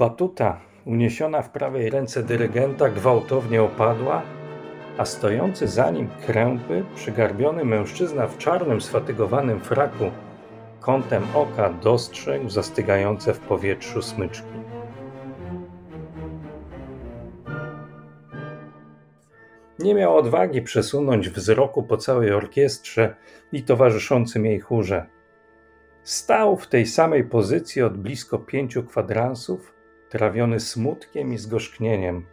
Batuta, uniesiona w prawej ręce dyrygenta, gwałtownie opadła, a stojący za nim krępy, przygarbiony mężczyzna w czarnym, sfatygowanym fraku, kątem oka dostrzegł zastygające w powietrzu smyczki. Nie miał odwagi przesunąć wzroku po całej orkiestrze i towarzyszącym jej chórze. Stał w tej samej pozycji od blisko pięciu kwadransów, trawiony smutkiem i zgorzknieniem.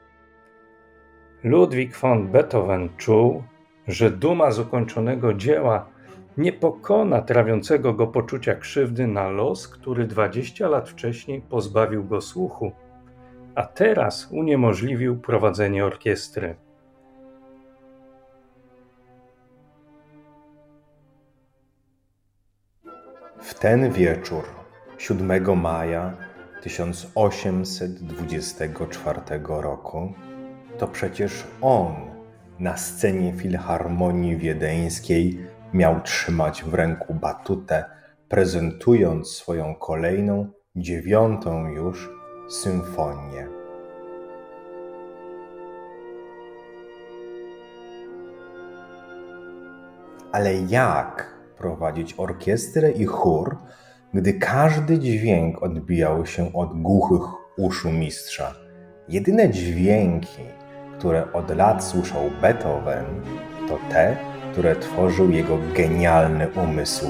Ludwik von Beethoven czuł, że duma z ukończonego dzieła nie pokona trawiącego go poczucia krzywdy na los, który dwadzieścia lat wcześniej pozbawił go słuchu, a teraz uniemożliwił prowadzenie orkiestry. W ten wieczór, 7 maja 1824 roku, to przecież on na scenie Filharmonii Wiedeńskiej miał trzymać w ręku batutę, prezentując swoją kolejną, dziewiątą już symfonię. Ale jak prowadzić orkiestrę i chór, gdy każdy dźwięk odbijał się od głuchych uszu mistrza? Jedyne dźwięki, które od lat słyszał Beethoven, to te, które tworzył jego genialny umysł.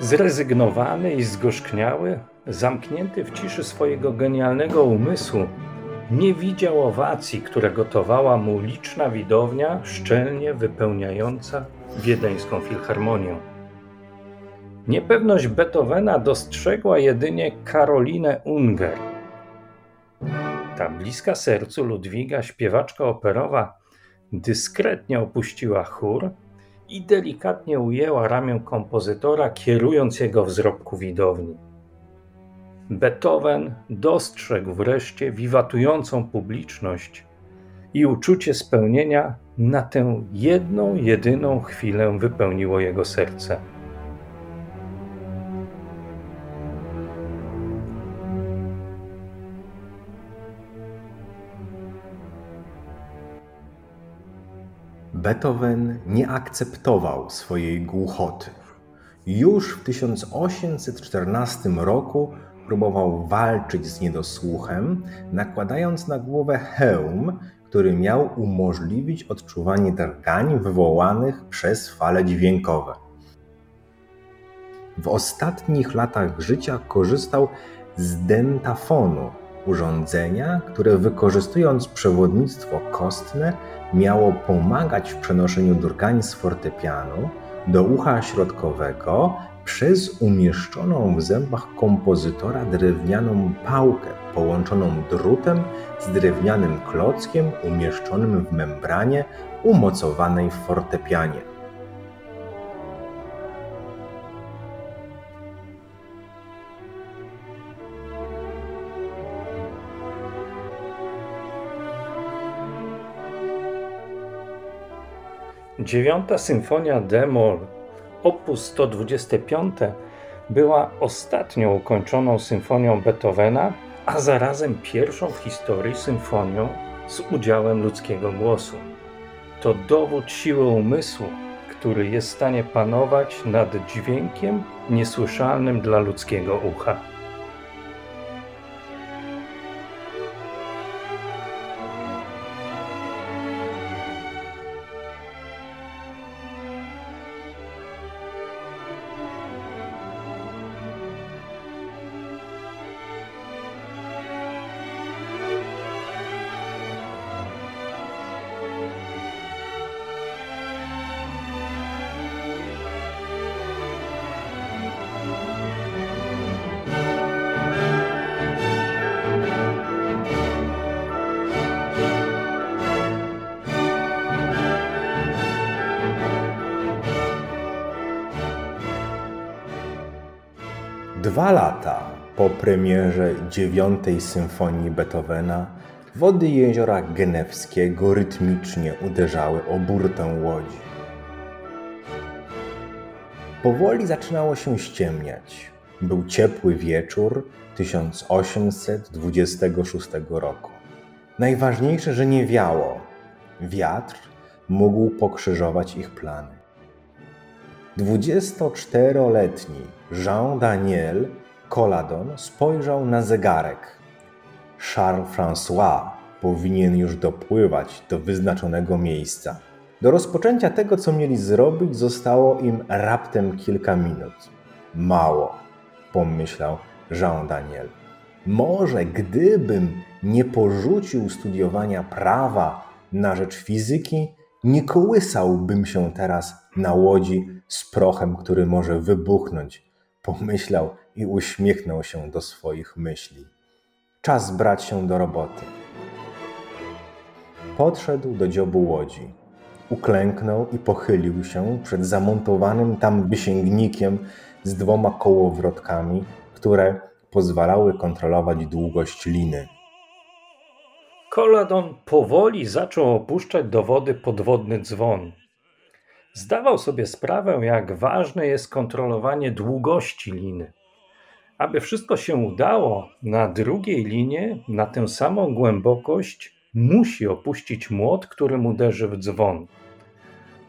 Zrezygnowany i zgorzkniały, zamknięty w ciszy swojego genialnego umysłu, nie widział owacji, które gotowała mu liczna widownia, szczelnie wypełniająca wiedeńską filharmonię. Niepewność Beethovena dostrzegła jedynie Karolinę Unger. Ta bliska sercu Ludwiga śpiewaczka operowa dyskretnie opuściła chór i delikatnie ujęła ramię kompozytora, kierując jego wzrok ku widowni. Beethoven dostrzegł wreszcie wiwatującą publiczność i uczucie spełnienia na tę jedną, jedyną chwilę wypełniło jego serce. Beethoven nie akceptował swojej głuchoty. Już w 1814 roku próbował walczyć z niedosłuchem, nakładając na głowę hełm, który miał umożliwić odczuwanie drgań wywołanych przez fale dźwiękowe. W ostatnich latach życia korzystał z dentafonu, urządzenia, które wykorzystując przewodnictwo kostne miało pomagać w przenoszeniu drgań z fortepianu do ucha środkowego przez umieszczoną w zębach kompozytora drewnianą pałkę połączoną drutem z drewnianym klockiem umieszczonym w membranie umocowanej w fortepianie. Dziewiąta symfonia d-moll op. 125 była ostatnią ukończoną symfonią Beethovena, a zarazem pierwszą w historii symfonią z udziałem ludzkiego głosu. To dowód siły umysłu, który jest w stanie panować nad dźwiękiem niesłyszalnym dla ludzkiego ucha. Dwa lata po premierze dziewiątej symfonii Beethovena Wody jeziora Genewskiego rytmicznie uderzały o burtę łodzi. Powoli zaczynało się ściemniać. Był ciepły wieczór 1826 roku. Najważniejsze, że nie wiało. Wiatr mógł pokrzyżować ich plany. 24-letni Jean Daniel Coladon spojrzał na zegarek. Charles François powinien już dopływać do wyznaczonego miejsca. Do rozpoczęcia tego, co mieli zrobić, zostało im raptem kilka minut. Mało, pomyślał Jean Daniel. Może gdybym nie porzucił studiowania prawa na rzecz fizyki, nie kołysałbym się teraz na łodzi z prochem, który może wybuchnąć, pomyślał i uśmiechnął się do swoich myśli. Czas brać się do roboty. Podszedł do dziobu łodzi. Uklęknął i pochylił się przed zamontowanym tam wysięgnikiem z dwoma kołowrotkami, które pozwalały kontrolować długość liny. Koladon powoli zaczął opuszczać do wody podwodny dzwon. Zdawał sobie sprawę, jak ważne jest kontrolowanie długości liny. Aby wszystko się udało, na drugiej linie, na tę samą głębokość, musi opuścić młot, którym uderzy w dzwon.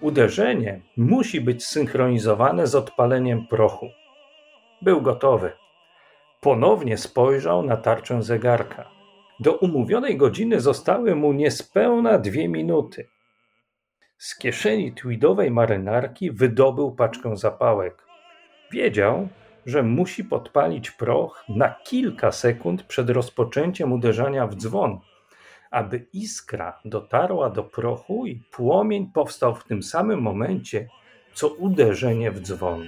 Uderzenie musi być synchronizowane z odpaleniem prochu. Był gotowy. Ponownie spojrzał na tarczę zegarka. Do umówionej godziny zostały mu niespełna dwie minuty. Z kieszeni tweedowej marynarki wydobył paczkę zapałek. Wiedział, że musi podpalić proch na kilka sekund przed rozpoczęciem uderzania w dzwon, aby iskra dotarła do prochu i płomień powstał w tym samym momencie, co uderzenie w dzwon.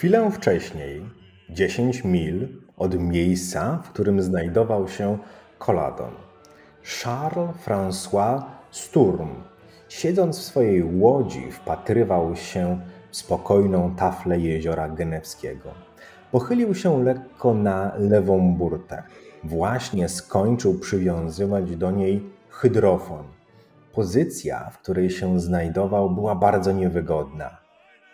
Chwilę wcześniej, 10 mil od miejsca, w którym znajdował się Coladon, Charles François Sturm, siedząc w swojej łodzi, wpatrywał się w spokojną taflę jeziora Genewskiego. Pochylił się lekko na lewą burtę. Właśnie skończył przywiązywać do niej hydrofon. Pozycja, w której się znajdował, była bardzo niewygodna.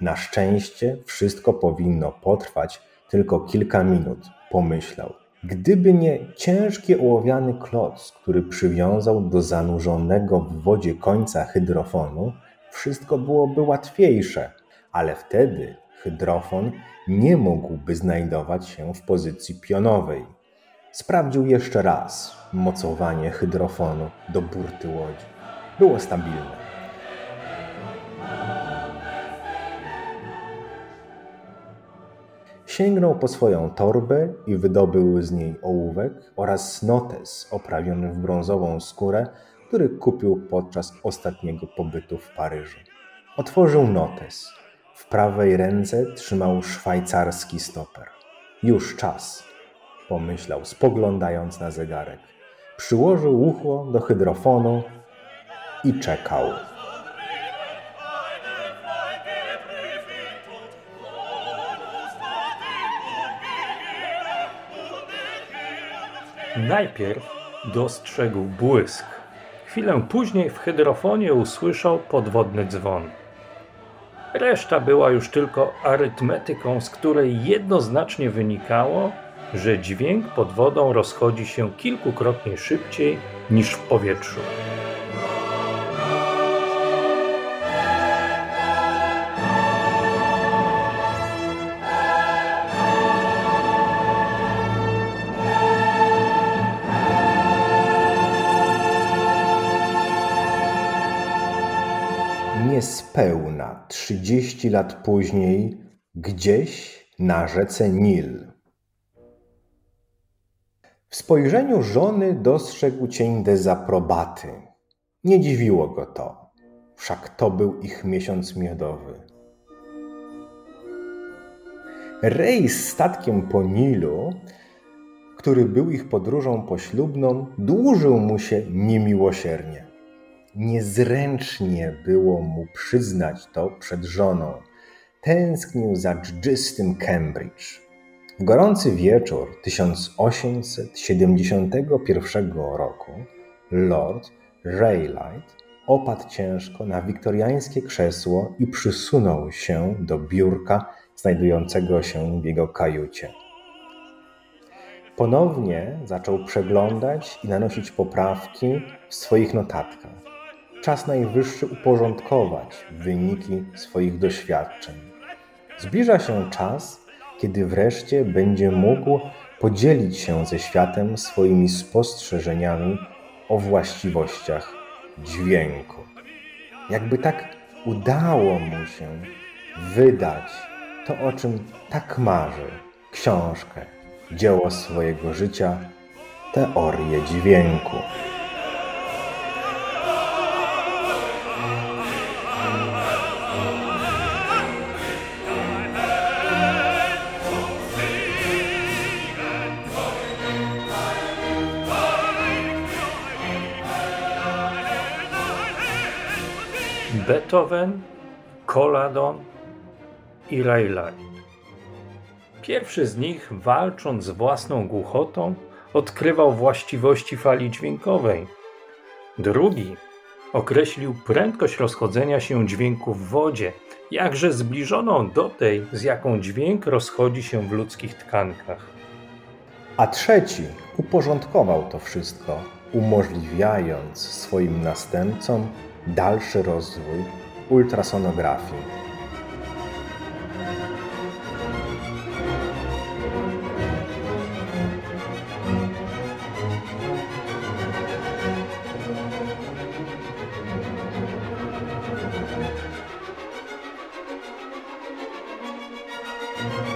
Na szczęście wszystko powinno potrwać tylko kilka minut, pomyślał. Gdyby nie ciężki ołowiany kloc, który przywiązał do zanurzonego w wodzie końca hydrofonu, wszystko byłoby łatwiejsze, ale wtedy hydrofon nie mógłby znajdować się w pozycji pionowej. Sprawdził jeszcze raz mocowanie hydrofonu do burty łodzi. Było stabilne. Sięgnął po swoją torbę i wydobył z niej ołówek oraz notes oprawiony w brązową skórę, który kupił podczas ostatniego pobytu w Paryżu. Otworzył notes. W prawej ręce trzymał szwajcarski stoper. Już czas, pomyślał, spoglądając na zegarek. Przyłożył ucho do hydrofonu i czekał. Najpierw dostrzegł błysk. Chwilę później w hydrofonie usłyszał podwodny dzwon. Reszta była już tylko arytmetyką, z której jednoznacznie wynikało, że dźwięk pod wodą rozchodzi się kilkukrotnie szybciej niż w powietrzu. Niespełna 30 lat później, gdzieś na rzece Nil. W spojrzeniu żony dostrzegł cień dezaprobaty. Nie dziwiło go to, wszak to był ich miesiąc miodowy. Rejs statkiem po Nilu, który był ich podróżą poślubną, dłużył mu się niemiłosiernie. Niezręcznie było mu przyznać to przed żoną. Tęsknił za dżdżystym Cambridge. W gorący wieczór 1871 roku Lord Raylight opadł ciężko na wiktoriańskie krzesło i przysunął się do biurka znajdującego się w jego kajucie. Ponownie zaczął przeglądać i nanosić poprawki w swoich notatkach. Czas najwyższy uporządkować wyniki swoich doświadczeń. Zbliża się czas, kiedy wreszcie będzie mógł podzielić się ze światem swoimi spostrzeżeniami o właściwościach dźwięku. Jakby tak udało mu się wydać to, o czym tak marzy książkę, dzieło swojego życia, teorię dźwięku. Beethoven, Koladon i Rayleigh. Pierwszy z nich, walcząc z własną głuchotą, odkrywał właściwości fali dźwiękowej. Drugi określił prędkość rozchodzenia się dźwięku w wodzie, jakże zbliżoną do tej, z jaką dźwięk rozchodzi się w ludzkich tkankach. A trzeci uporządkował to wszystko, umożliwiając swoim następcom dalszy rozwój ultrasonografii. thank